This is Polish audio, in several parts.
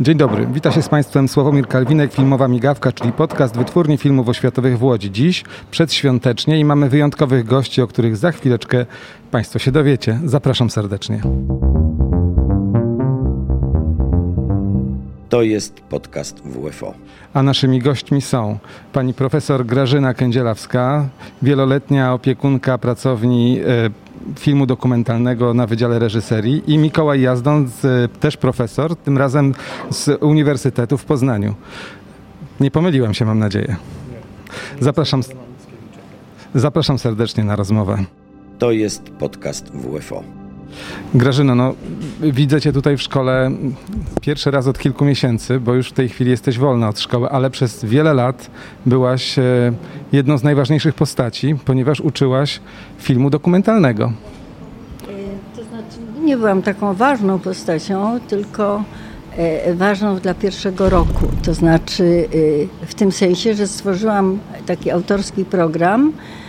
Dzień dobry, wita się z Państwem Sławomir Kalwinek, Filmowa Migawka, czyli podcast Wytwórni Filmów Oświatowych w Łodzi. Dziś przedświątecznie i mamy wyjątkowych gości, o których za chwileczkę Państwo się dowiecie. Zapraszam serdecznie. To jest podcast WFO. A naszymi gośćmi są pani profesor Grażyna Kędzielawska, wieloletnia opiekunka pracowni e, filmu dokumentalnego na Wydziale Reżyserii i Mikołaj Jazdon, z, też profesor, tym razem z Uniwersytetu w Poznaniu. Nie pomyliłem się, mam nadzieję. Zapraszam, zapraszam serdecznie na rozmowę. To jest podcast WFO. Grażyno, no widzę Cię tutaj w szkole pierwszy raz od kilku miesięcy, bo już w tej chwili jesteś wolna od szkoły, ale przez wiele lat byłaś e, jedną z najważniejszych postaci, ponieważ uczyłaś filmu dokumentalnego. To znaczy, nie byłam taką ważną postacią, tylko e, ważną dla pierwszego roku. To znaczy e, w tym sensie, że stworzyłam taki autorski program, e, e,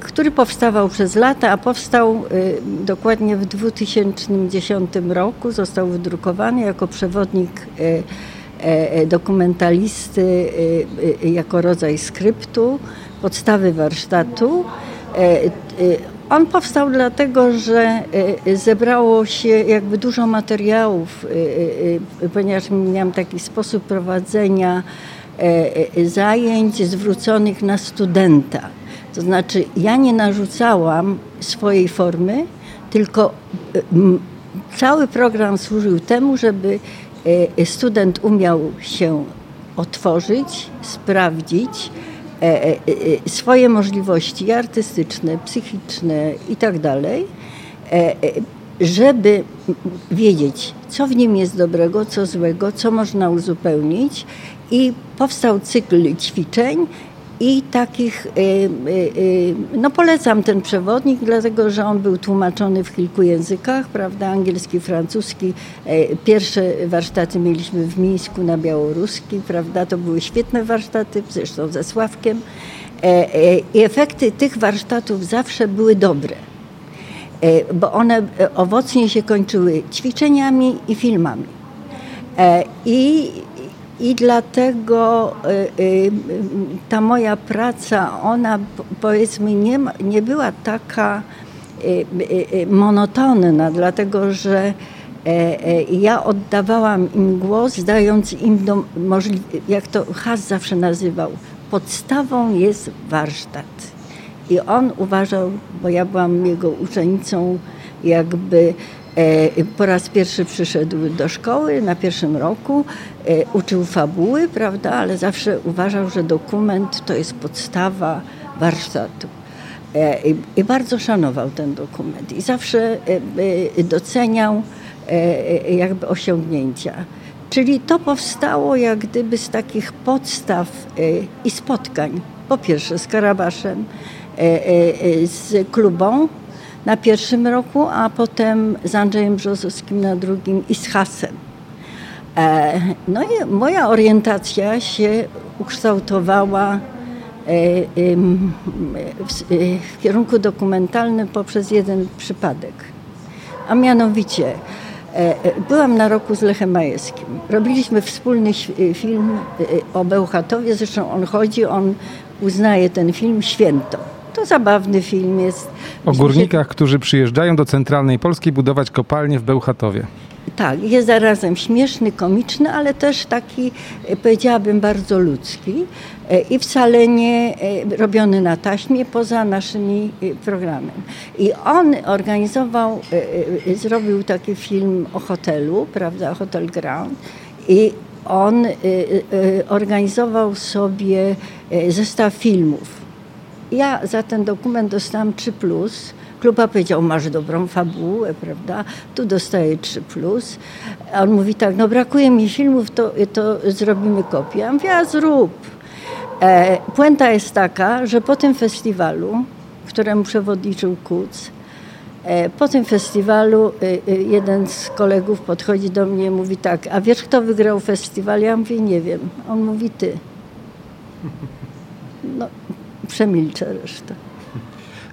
który powstawał przez lata, a powstał e, dokładnie w 2010 roku. Został wydrukowany jako przewodnik e, e, e, dokumentalisty, e, e, jako rodzaj skryptu, podstawy warsztatu. E, e, On powstał dlatego, że e, zebrało się jakby dużo materiałów, e, e, ponieważ miałam taki sposób prowadzenia e, e, zajęć zwróconych na studenta. To znaczy, ja nie narzucałam swojej formy, tylko m, cały program służył temu, żeby e, student umiał się otworzyć, sprawdzić e, e, e, swoje możliwości artystyczne, psychiczne i tak żeby wiedzieć, co w nim jest dobrego, co złego, co można uzupełnić. I powstał cykl ćwiczeń i takich, e, e, e, no polecam ten przewodnik, dlatego że on był tłumaczony w kilku językach, prawda, angielski, francuski. E, Pierwsze warsztaty mieliśmy w Mińsku na białoruski, prawda, to były świetne warsztaty, zresztą ze Sławkiem. E, e, I efekty tych warsztatów zawsze były dobre bo one owocnie się kończyły ćwiczeniami i filmami. I, i dlatego e, e, ta moja praca, ona po- powiedzmy nie, nie była taka e, monotonna, dlatego że e, e, ja oddawałam im głos, dając im do jak to Has zawsze nazywał, podstawą jest warsztat. I on uważał, bo ja byłam jego uczennicą, jakby po raz pierwszy przyszedł do szkoły na pierwszym roku, e, uczył fabuły, prawda, ale zawsze uważał, że dokument to jest podstawa warsztatu. E, i, bardzo szanował ten dokument i zawsze e, e, doceniał e, e, jakby osiągnięcia. Czyli to powstało jak gdyby z takich podstaw e, i spotkań. Po pierwsze z Karabaszem, e, e, e, z klubą na pierwszym roku, a potem z Andrzejem Brzozowskim na drugim i z Hasem. E, No i moja orientacja się ukształtowała e, e, w kierunku dokumentalnym poprzez jeden przypadek. A mianowicie byłam na roku z Lechem Majewskim. Robiliśmy wspólny film o Bełchatowie, zresztą on chodzi, on uznaje ten film święto. To zabawny film jest. O górnikach, którzy przyjeżdżają do centralnej Polski budować kopalnie w Bełchatowie. Tak, jest zarazem śmieszny, komiczny, ale też taki, e, powiedziałabym, bardzo ludzki e, i wcale nie e, robiony na taśmie poza naszymi programem. I on organizował, zrobił taki film o hotelu, prawda, Hotel Ground i on organizował sobie zestaw filmów. Ja za ten dokument dostałam 3 plus. Kluba powiedział, masz dobrą fabułę, prawda? Tu dostaję 3 plus. A on mówi tak, no brakuje mi filmów, to, to zrobimy kopię. Ja mówię, a zrób. E, puenta jest taka, że po tym festiwalu, któremu przewodniczył Kuc, e, po tym festiwalu e, e, jeden z kolegów podchodzi do mnie i mówi tak, a wiesz kto wygrał festiwal? Ja mówię, nie wiem. On mówi, ty. Przemilczę resztę.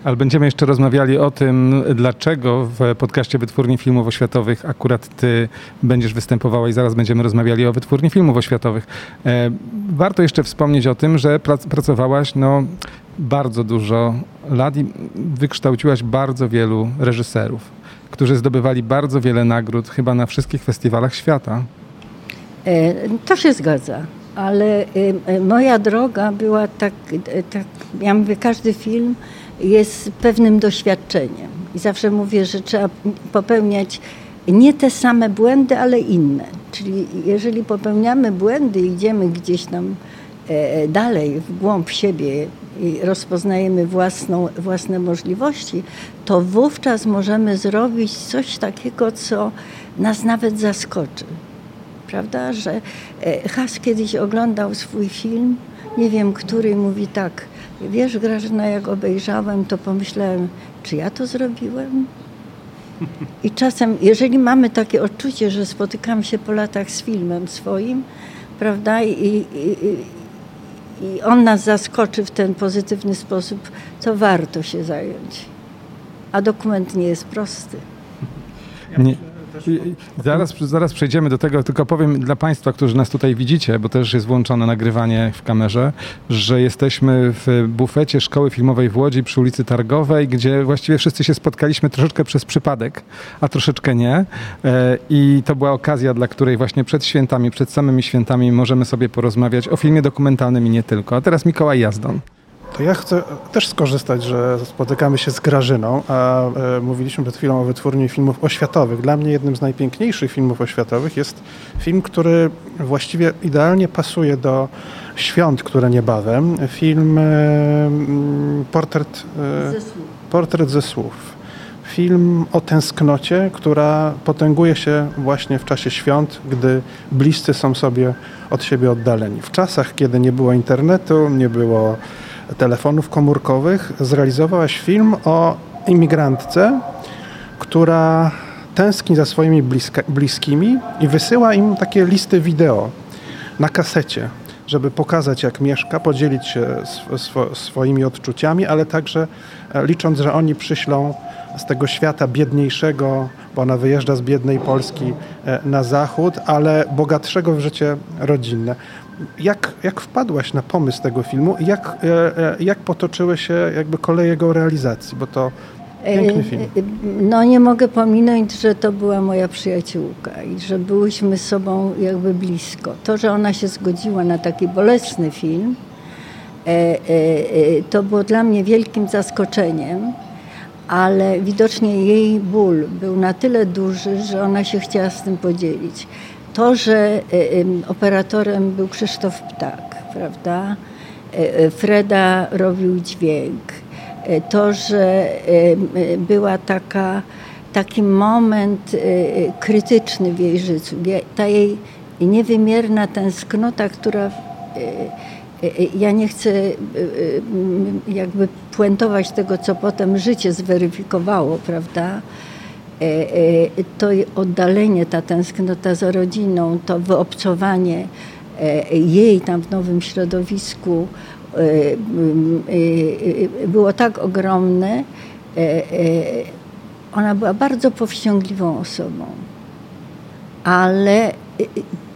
Ale będziemy jeszcze rozmawiali o tym, dlaczego w podcaście Wytwórni Filmów Oświatowych akurat ty będziesz występowała i zaraz będziemy rozmawiali o Wytwórni Filmów Oświatowych. E, warto jeszcze wspomnieć o tym, że prac, pracowałaś no, bardzo dużo lat i wykształciłaś bardzo wielu reżyserów, którzy zdobywali bardzo wiele nagród chyba na wszystkich festiwalach świata. E, to się zgadza, ale e, moja droga była tak, tak, ja mówię, każdy film jest pewnym doświadczeniem. I zawsze mówię, że trzeba popełniać nie te same błędy, ale inne. Czyli jeżeli popełniamy błędy idziemy gdzieś tam e, dalej, w głąb siebie i rozpoznajemy własną, własne możliwości, to wówczas możemy zrobić coś takiego, co nas nawet zaskoczy. Prawda, że e, Has kiedyś oglądał swój film, nie wiem, który mówi tak, wiesz Grażyna, jak obejrzałem, to pomyślałem, czy ja to zrobiłem? I czasem, jeżeli mamy takie odczucie, że spotykam się po latach z filmem swoim, prawda, i, i, i on nas zaskoczy w ten pozytywny sposób, to warto się zająć. A dokument nie jest prosty. Nie. Zaraz, zaraz przejdziemy do tego, tylko powiem dla Państwa, którzy nas tutaj widzicie, bo też jest włączone nagrywanie w kamerze, że jesteśmy w bufecie Szkoły Filmowej w Łodzi przy ulicy Targowej, gdzie właściwie wszyscy się spotkaliśmy troszeczkę przez przypadek, a troszeczkę nie. E, I to była okazja, dla której właśnie przed świętami, przed samymi świętami możemy sobie porozmawiać o filmie dokumentalnym i nie tylko. A teraz Mikołaj Jazdon. To ja chcę też skorzystać, że spotykamy się z Grażyną, a e, mówiliśmy przed chwilą o wytwórni filmów oświatowych. Dla mnie jednym z najpiękniejszych filmów oświatowych jest film, który właściwie idealnie pasuje do świąt, które niebawem. Film e, Portret, e, Ze słów. Portret ze słów. Film o tęsknocie, która potęguje się właśnie w czasie świąt, gdy bliscy są sobie od siebie oddaleni. W czasach, kiedy nie było internetu, nie było telefonów komórkowych, zrealizowałaś film o imigrantce, która tęskni za swoimi bliska, bliskimi i wysyła im takie listy wideo na kasecie, żeby pokazać jak mieszka, podzielić się sw swoimi odczuciami, ale także e, licząc, że oni przyślą z tego świata biedniejszego, bo ona wyjeżdża z biednej Polski e, na zachód, ale bogatszego w życie rodzinne. Jak, jak wpadłaś na pomysł tego filmu i jak, e, jak potoczyły się jakby koleje jego realizacji, bo to piękny film. No nie mogę pominąć, że to była moja przyjaciółka i że byłyśmy sobą jakby blisko. To, że ona się zgodziła na taki bolesny film, to było dla mnie wielkim zaskoczeniem ale widocznie jej ból był na tyle duży, że ona się chciała z tym podzielić. To, że operatorem był Krzysztof Ptak, prawda? Freda robił dźwięk. To, że była taka, taki moment krytyczny w jej życiu, ta jej niewymierna tęsknota, która ja nie chcę jakby puentować tego, co potem życie zweryfikowało, prawda? To oddalenie, ta tęsknota za rodziną, to wyobcowanie jej tam w nowym środowisku było tak ogromne. Ona była bardzo powściągliwą osobą, ale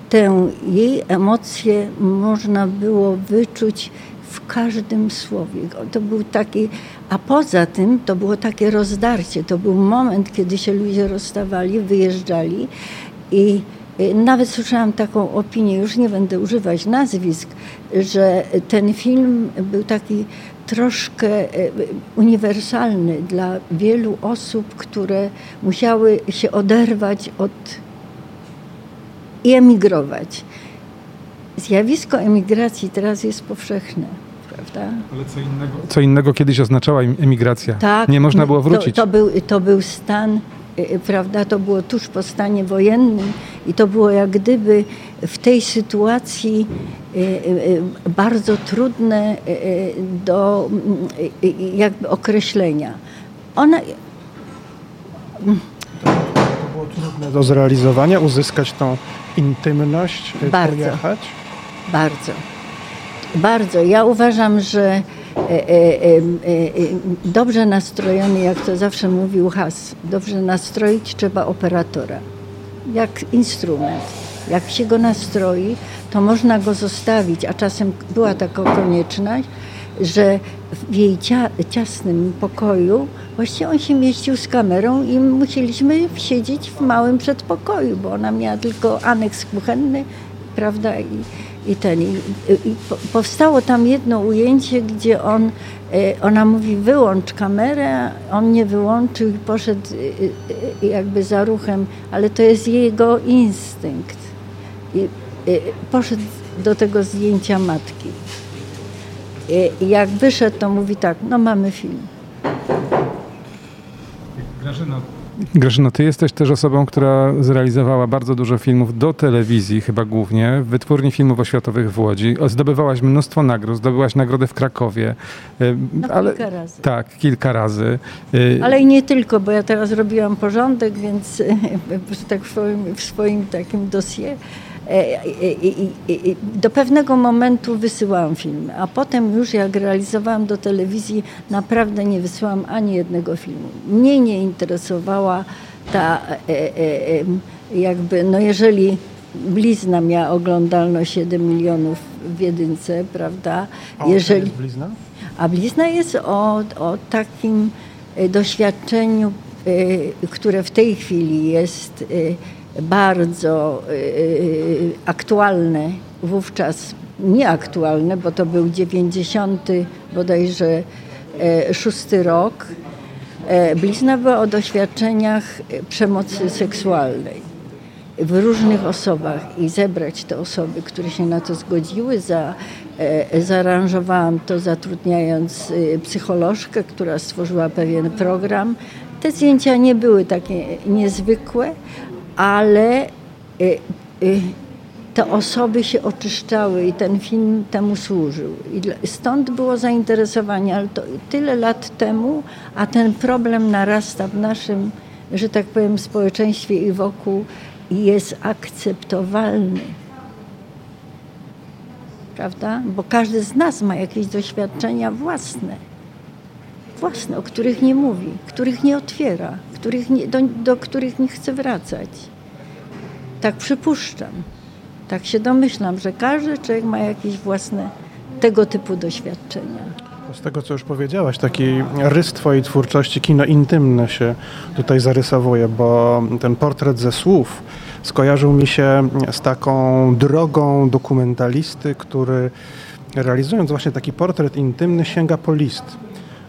tę jej emocję można było wyczuć w każdym słowie. To był taki, a poza tym to było takie rozdarcie. To był moment, kiedy się ludzie rozstawali, wyjeżdżali i nawet słyszałam taką opinię, już nie będę używać nazwisk, że ten film był taki troszkę e, uniwersalny dla wielu osób, które musiały się oderwać od i emigrować. Zjawisko emigracji teraz jest powszechne. Prawda? Ale co innego, co innego kiedyś oznaczała emigracja. Tak, nie można było wrócić. To, to, był, to był stan, prawda, to było tuż po stanie wojennym i to było jak gdyby w tej sytuacji bardzo trudne do jakby określenia. Ona było trudne do zrealizowania, uzyskać tą intymność, bardzo, pojechać? Bardzo. Bardzo. Ja uważam, że e, e, e, dobrze nastrojony, jak to zawsze mówił Has, dobrze nastroić trzeba operatora, jak instrument. Jak się go nastroi, to można go zostawić, a czasem była taka konieczność, że w jej cia ciasnym pokoju właściwie on się mieścił z kamerą i musieliśmy siedzieć w małym przedpokoju, bo ona miała tylko aneks kuchenny, prawda, i, i ten. I, i powstało tam jedno ujęcie, gdzie on, e, ona mówi wyłącz kamerę, on nie wyłączył i poszedł e, e, jakby za ruchem, ale to jest jego instynkt. I poszedł do tego zdjęcia matki. I jak wyszedł, to mówi tak, no mamy film. Grażyna, Grażyna, ty jesteś też osobą, która zrealizowała bardzo dużo filmów do telewizji, chyba głównie, w Wytwórni Filmów Oświatowych w Łodzi. Zdobywałaś mnóstwo nagród, zdobyłaś nagrodę w Krakowie. No, ale, kilka razy. Tak, kilka razy. Ale i nie tylko, bo ja teraz robiłam porządek, więc tak w swoim, w swoim takim dosie do pewnego momentu wysyłałam filmy, a potem już jak realizowałam do telewizji, naprawdę nie wysyłałam ani jednego filmu. Mnie nie interesowała ta e, e, jakby, no jeżeli blizna miała oglądalność 7 milionów w jedynce, prawda? A jeżeli, jest blizna? A blizna jest o, o takim doświadczeniu, które w tej chwili jest bardzo y, y, aktualne wówczas, nieaktualne, bo to był 90 bodajże e, szósty rok. E, blizna była o doświadczeniach przemocy seksualnej w różnych osobach i zebrać te osoby, które się na to zgodziły. Za, e, zaaranżowałam to zatrudniając psycholożkę, która stworzyła pewien program. Te zdjęcia nie były takie niezwykłe, ale y, y, te osoby się oczyszczały i ten film temu służył. I stąd było zainteresowanie, ale to tyle lat temu, a ten problem narasta w naszym, że tak powiem, społeczeństwie i wokół i jest akceptowalny. Prawda? Bo każdy z nas ma jakieś doświadczenia własne. Własne, o których nie mówi, których nie otwiera których nie, do, do których nie chcę wracać. Tak przypuszczam, tak się domyślam, że każdy człowiek ma jakieś własne tego typu doświadczenia. Z tego, co już powiedziałaś, taki rys Twojej twórczości, kino intymne się tutaj zarysowuje, bo ten portret ze słów skojarzył mi się z taką drogą dokumentalisty, który realizując właśnie taki portret intymny sięga po list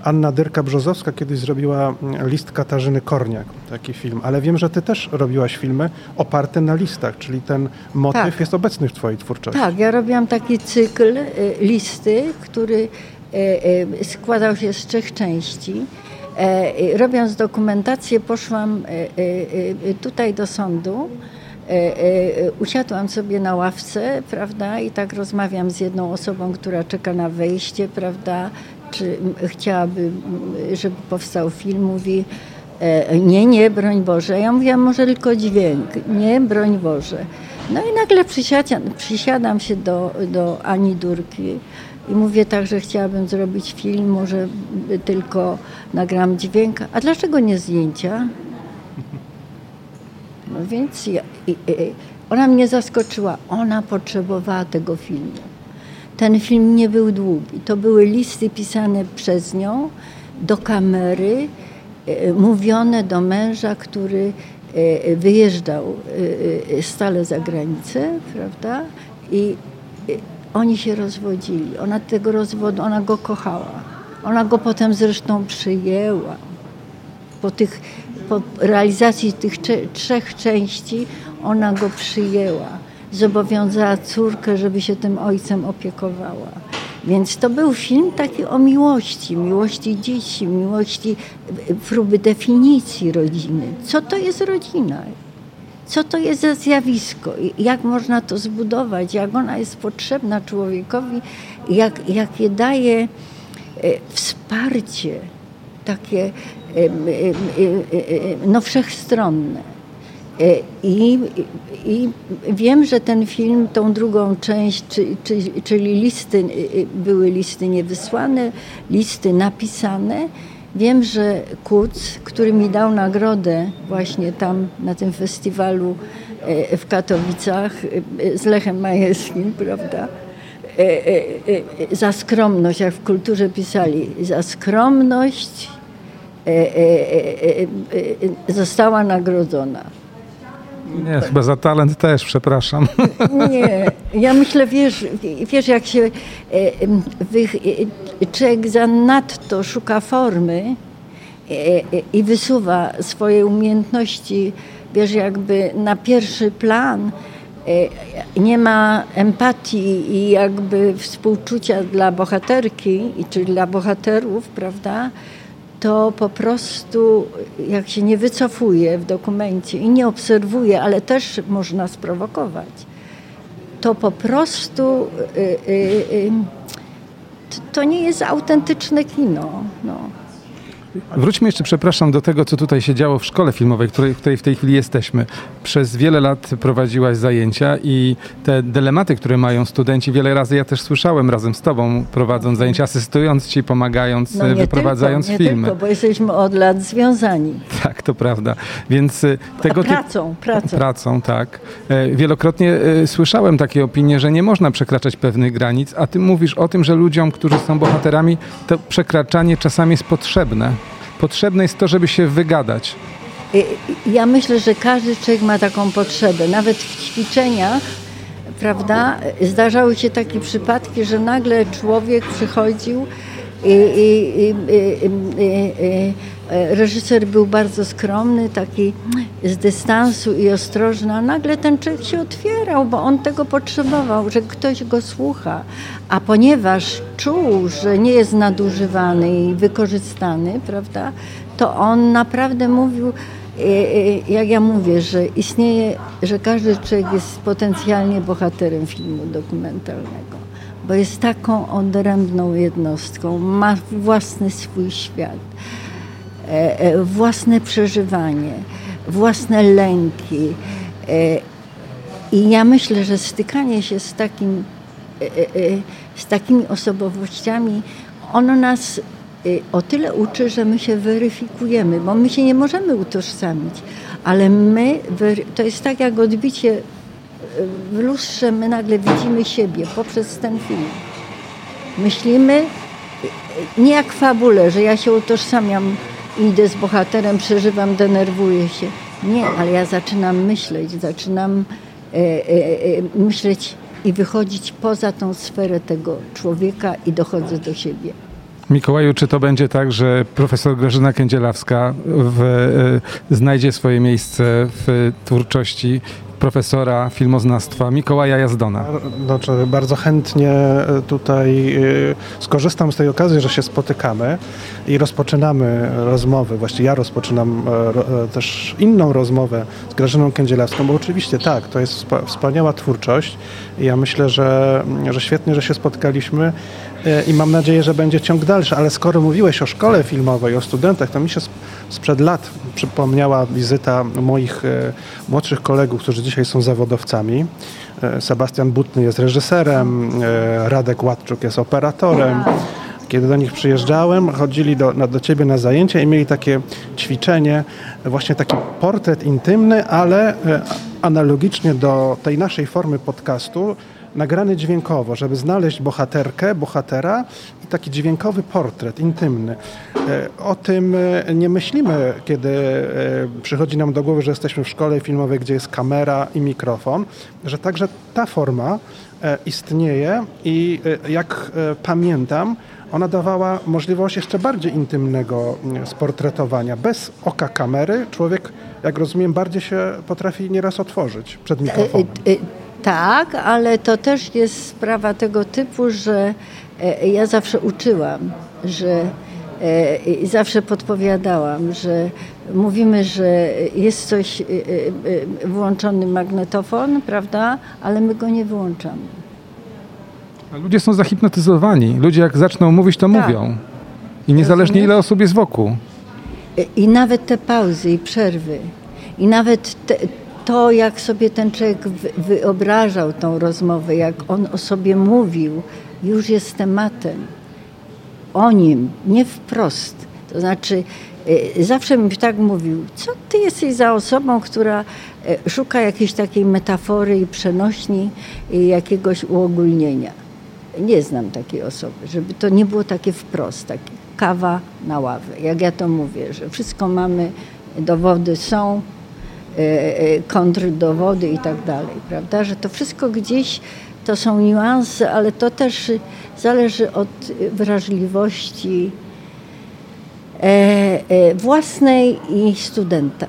Anna Dyrka-Brzozowska kiedyś zrobiła mm, list Katarzyny Korniak, taki film, ale wiem, że ty też robiłaś filmy oparte na listach, czyli ten motyw tak. jest obecny w twojej twórczości. Tak, ja robiłam taki cykl y, listy, który y, y, składał się z trzech części. E, robiąc dokumentację, poszłam tutaj do sądu. Usiadłam sobie na ławce, prawda, i tak rozmawiam z jedną osobą, która czeka na wejście, prawda, czy chciałaby, żeby powstał film, mówi e, nie, nie, broń Boże. Ja mówię, może tylko dźwięk. Nie, broń Boże. No i nagle przysiadam, przysiadam się do, do Ani Durki i mówię tak, że chciałabym zrobić film, może tylko nagram dźwięk. A dlaczego nie zdjęcia? No więc ja, i, i, ona mnie zaskoczyła. Ona potrzebowała tego filmu. Ten film nie był długi. To były listy pisane przez nią do kamery, e, mówione do męża, który e, wyjeżdżał e, stale za granicę, prawda? I oni się rozwodzili. Ona tego rozwodu, ona go kochała. Ona go potem zresztą przyjęła. Po, tych, po realizacji tych trzech części ona go przyjęła zobowiązała córkę, żeby się tym ojcem opiekowała. Więc to był film taki o miłości, miłości dzieci, miłości, próby definicji rodziny. Co to jest rodzina? Co to jest za zjawisko? Jak można to zbudować? Jak ona jest potrzebna człowiekowi? Jak, jakie daje e, wsparcie takie no, wszechstronne? I, I wiem, że ten film, tą drugą część, czyli listy, były listy niewysłane, listy napisane. Wiem, że Kuc, który mi dał nagrodę właśnie tam na tym festiwalu w Katowicach z Lechem Majewskim, prawda? Za skromność, jak w kulturze pisali, za skromność została nagrodzona. Nie, chyba za talent też, przepraszam. Nie, ja myślę, wiesz, wiesz jak się e, człowiek zanadto szuka formy e, i wysuwa swoje umiejętności, wiesz, jakby na pierwszy plan, e, nie ma empatii i jakby współczucia dla bohaterki, czy dla bohaterów, prawda? To po prostu jak się nie wycofuje w dokumencie i nie obserwuje, ale też można sprowokować, to po prostu y, y, y, to nie jest autentyczne kino. No. Wróćmy jeszcze, przepraszam, do tego, co tutaj się działo w szkole filmowej, której, w której w tej chwili jesteśmy. Przez wiele lat prowadziłaś zajęcia i te dylematy, które mają studenci, wiele razy ja też słyszałem razem z tobą, prowadząc zajęcia, asystując ci, pomagając, no wyprowadzając tylko, filmy. Tylko, bo jesteśmy od lat związani. Tak, to prawda. Więc y, tego pracą, typu... pracą. Pracą, tak. E, wielokrotnie e, słyszałem takie opinie, że nie można przekraczać pewnych granic, a ty mówisz o tym, że ludziom, którzy są bohaterami, to przekraczanie czasami jest potrzebne. Potrzebne jest to, żeby się wygadać. Ja myślę, że każdy człowiek ma taką potrzebę. Nawet w ćwiczeniach, prawda, zdarzały się takie przypadki, że nagle człowiek przychodził i, i, i, i reżyser był bardzo skromny, taki z dystansu i ostrożny, a nagle ten człowiek się otwierał, bo on tego potrzebował, że ktoś go słucha. A ponieważ czuł, że nie jest nadużywany i wykorzystany, prawda, to on naprawdę mówił, jak ja mówię, że istnieje, że każdy człowiek jest potencjalnie bohaterem filmu dokumentalnego bo jest taką odrębną jednostką, ma własny swój świat, e, e, własne przeżywanie, własne lęki. E, I ja myślę, że stykanie się z, takim, z takimi osobowościami, ono nas o tyle uczy, że my się weryfikujemy, bo my się nie możemy utożsamić, ale my, to jest tak jak odbicie w lustrze my nagle widzimy siebie poprzez ten film. Myślimy nie jak fabule, że ja się utożsamiam, idę z bohaterem, przeżywam, denerwuję się. Nie, ale ja zaczynam myśleć, zaczynam e, e, e, myśleć i wychodzić poza tą sferę tego człowieka i dochodzę do siebie. Mikołaju, czy to będzie tak, że profesor Grażyna Kędzielawska w, znajdzie swoje miejsce w twórczości profesora filmoznawstwa Mikołaja Jazdona. Znaczy, bardzo chętnie e, tutaj e, skorzystam z tej okazji, że się spotykamy i rozpoczynamy rozmowę. Właściwie ja rozpoczynam e, też inną rozmowę z Grażyną Kędzielewską, bo oczywiście tak, to jest wspaniała twórczość i ja myślę, że, że świetnie, że się spotkaliśmy i mam nadzieję, że będzie ciąg dalszy, ale skoro mówiłeś o szkole filmowej, o studentach, to mi się sprzed lat przypomniała wizyta moich e, młodszych kolegów, którzy dzisiaj są zawodowcami. E, Sebastian Butny jest reżyserem, e, Radek Ładczuk jest operatorem. Kiedy do nich przyjeżdżałem, chodzili do, do ciebie na zajęcia i mieli takie ćwiczenie, właśnie taki portret intymny, ale analogicznie do tej naszej formy podcastu, nagrany dźwiękowo, żeby znaleźć bohaterkę, bohatera i taki dźwiękowy portret intymny. E, o tym e, nie myślimy, kiedy e, przychodzi nam do głowy, że jesteśmy w szkole filmowej, gdzie jest kamera i mikrofon, że także ta forma istnieje i jak pamiętam, ona dawała możliwość jeszcze bardziej intymnego sportretowania. Bez oka kamery człowiek, jak rozumiem, bardziej się potrafi nieraz otworzyć przed mikrofonem. Tak, ale to też jest sprawa tego typu, że e, ja zawsze uczyłam, że i e, zawsze podpowiadałam, że mówimy, że jest coś, e, włączony magnetofon, prawda, ale my go nie wyłączamy. A ludzie są zahipnotyzowani. Ludzie jak zaczną mówić, to tak. mówią. I niezależnie ile osób jest wokół. I nawet te pauzy i przerwy, i nawet te, to, jak sobie ten człowiek wyobrażał tą rozmowę, jak on o sobie mówił, już jest tematem. O nim, nie wprost. To znaczy, y, zawsze mi tak mówił, co ty jesteś za osobą, która y, szuka jakiejś takiej metafory i przenośni jakiegoś uogólnienia. Nie znam takiej osoby, żeby to nie było takie wprost, takie kawa na ławę. Jak ja to mówię, że wszystko mamy, dowody są, E, e, kontrdowody i tak dalej, prawda? Że to wszystko gdzieś to są niuanse, ale to też zależy od wrażliwości e, własnej i studenta.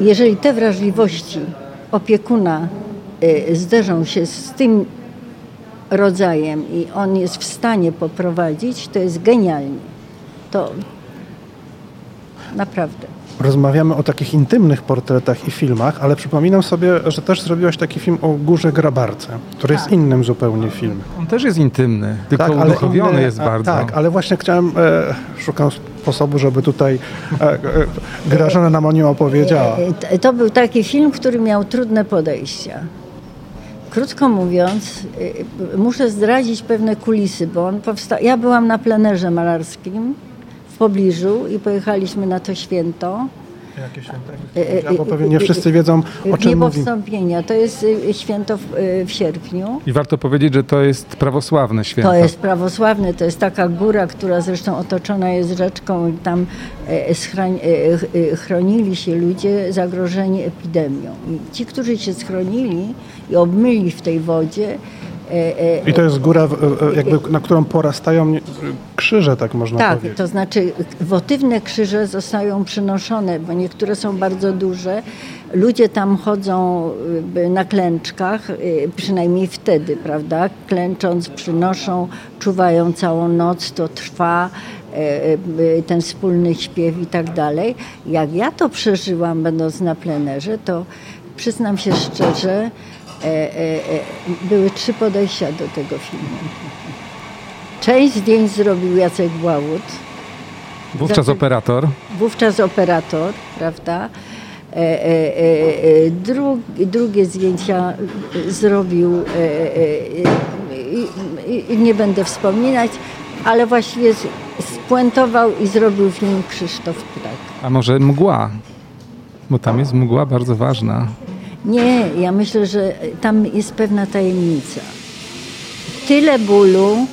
Jeżeli te wrażliwości opiekuna zderzą się z tym rodzajem i on jest w stanie poprowadzić, to jest genialnie. To naprawdę rozmawiamy o takich intymnych portretach i filmach, ale przypominam sobie, że też zrobiłaś taki film o Górze Grabarce, który tak. jest innym zupełnie filmem. On też jest intymny, tylko tak, uduchowiony inny, jest a, bardzo. Tak, ale właśnie chciałem, e, szukam sposobu, żeby tutaj e, e, nam o nim opowiedziała. E, to był taki film, który miał trudne podejścia. Krótko mówiąc, e, muszę zdradzić pewne kulisy, bo on powstał. Ja byłam na plenerze malarskim pobliżu i pojechaliśmy na to święto. Jakie święto? E, e, bo pewnie nie wszyscy wiedzą, o czym mówi. To jest y, święto w, y, w, sierpniu. I warto powiedzieć, że to jest prawosławne święto. To jest prawosławne, to jest taka góra, która zresztą otoczona jest rzeczką i tam e, chronili się ludzie zagrożeni epidemią. I ci, którzy się schronili i obmyli w tej wodzie, E, e, I to jest góra, e, jakby, na którą porastają krzyże, tak można tak, powiedzieć. Tak, to znaczy wotywne krzyże zostają przynoszone, bo niektóre są bardzo duże. Ludzie tam chodzą na klęczkach, przynajmniej wtedy, prawda? Klęcząc, przynoszą, czuwają całą noc, to trwa ten wspólny śpiew i tak dalej. Jak ja to przeżyłam, będąc na plenerze, to przyznam się szczerze, E, e, e, były trzy podejścia do tego filmu. Część zdjęć zrobił Jacek Błałut. Wówczas operator. Wówczas operator, prawda? drugie zdjęcia zrobił, nie będę wspominać, ale właściwie spuentował i zrobił film Krzysztof Ptak. A może mgła? Bo tam jest mgła bardzo ważna. Nie, ja myślę, że tam jest pewna tajemnica. Tyle bólu,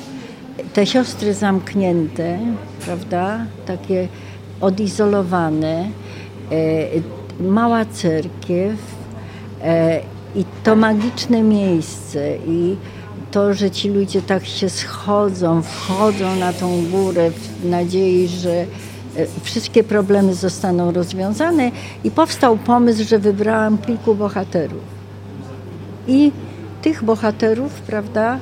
te siostry zamknięte, prawda, takie odizolowane, e, mała cerkiew e, i to magiczne miejsce i to, że ci ludzie tak się schodzą, wchodzą na tą górę w nadziei, że wszystkie problemy zostaną rozwiązane i powstał pomysł, że wybrałam kilku bohaterów. I tych bohaterów, prawda,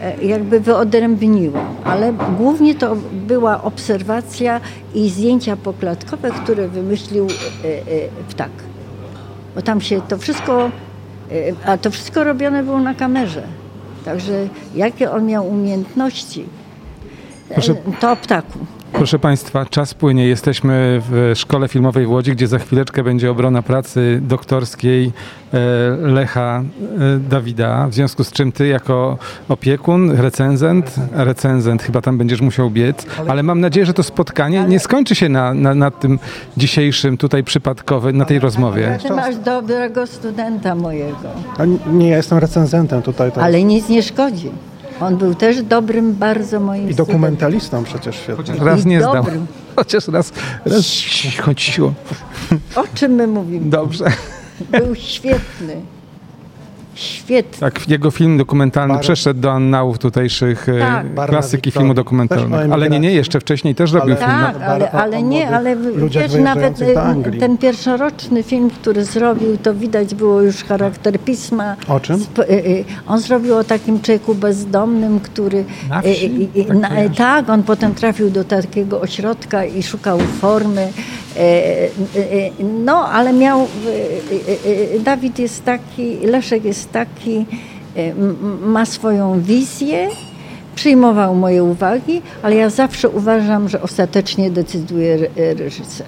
e, jakby wyodrębniłam, ale głównie to była obserwacja i zdjęcia poklatkowe, które wymyślił e, ptak. Bo tam się to wszystko, a to wszystko robione było na kamerze. Także jakie on miał umiejętności, to o ptaku. Proszę Państwa, czas płynie. Jesteśmy w Szkole Filmowej w Łodzi, gdzie za chwileczkę będzie obrona pracy doktorskiej e, Lecha e, Dawida. W związku z czym Ty jako opiekun, recenzent, recenzent chyba tam będziesz musiał biec, ale mam nadzieję, że to spotkanie nie skończy się na, na, na tym dzisiejszym tutaj przypadkowym, na tej rozmowie. Ty masz dobrego studenta mojego. A nie, ja jestem recenzentem tutaj. Ale nic nie szkodzi. On był też dobrym bardzo moim I dokumentalistą przecież świetnie. Chociaż raz nie zdał. Chociaż raz, raz chodziło. O czym my mówimy? Dobrze. Był świetny. Świetnie. Tak, jego film dokumentalny Bar... przeszedł do annałów tutejszych e, tak. klasyki filmu dokumentalnego. Ale nie, nie, jeszcze wcześniej też robił ale, film. Tak, ale, ale nie, ale wiesz, nawet e, ten pierwszoroczny film, który zrobił, to widać było już charakter pisma. O czym? E, on zrobił o takim człowieku bezdomnym, który... Na wsi? Tak, na, tak, on potem trafił do takiego ośrodka i szukał formy. No, ale miał... Dawid jest taki, Leszek jest taki, e, ma swoją wizję, przyjmował moje uwagi, ale ja zawsze uważam, że ostatecznie decyduje reżyser.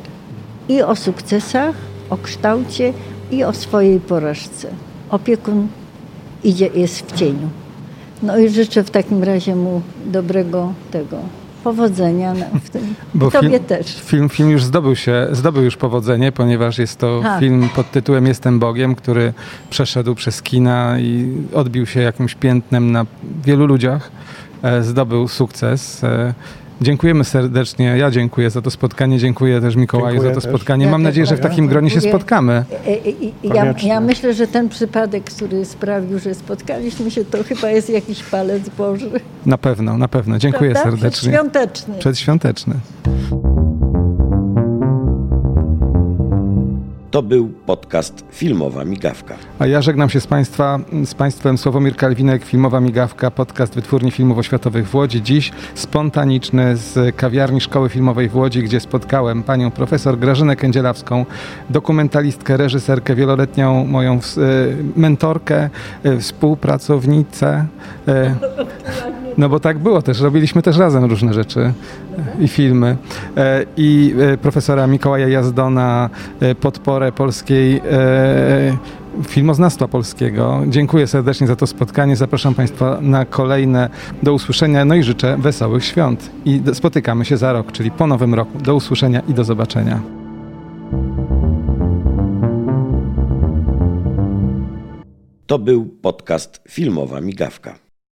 I o sukcesach, o kształcie, i o swojej porażce. Opiekun idzie, jest w cieniu. No i życzę w takim razie mu dobrego tego powodzenia w tym. Bo tobie film, też. Film, film już zdobył się, zdobył już powodzenie, ponieważ jest to tak. film pod tytułem Jestem Bogiem, który przeszedł przez kina i odbił się jakimś piętnem na wielu ludziach. E, zdobył sukces. E, Dziękujemy serdecznie. Ja dziękuję za to spotkanie. Dziękuję też Mikołaju dziękuję za to też. spotkanie. Mam nadzieję, że w takim gronie się spotkamy. E, ja, ja, myślę, że ten przypadek, który sprawił, że spotkaliśmy się, to chyba jest jakiś palec Boży. Na pewno, na pewno. Dziękuję Prawda? serdecznie. Przedświąteczny. Przedświąteczny. To był podcast Filmowa Migawka. A ja żegnam się z, państwa, z Państwem Sławomir Kalwinek, Filmowa Migawka, podcast Wytwórni Filmów Oświatowych w Łodzi. Dziś spontaniczny z kawiarni Szkoły Filmowej w Łodzi, gdzie spotkałem panią profesor Grażynę Kędzielawską, dokumentalistkę, reżyserkę, wieloletnią moją e, mentorkę, e, współpracownicę. E, no bo tak było też, robiliśmy też razem różne rzeczy i filmy. I profesora Mikołaja Jazdona, podporę polskiej filmoznawstwa polskiego. Dziękuję serdecznie za to spotkanie. Zapraszam Państwa na kolejne. Do usłyszenia. No i życzę wesołych świąt. I spotykamy się za rok, czyli po nowym roku. Do usłyszenia i do zobaczenia. To był podcast Filmowa Migawka.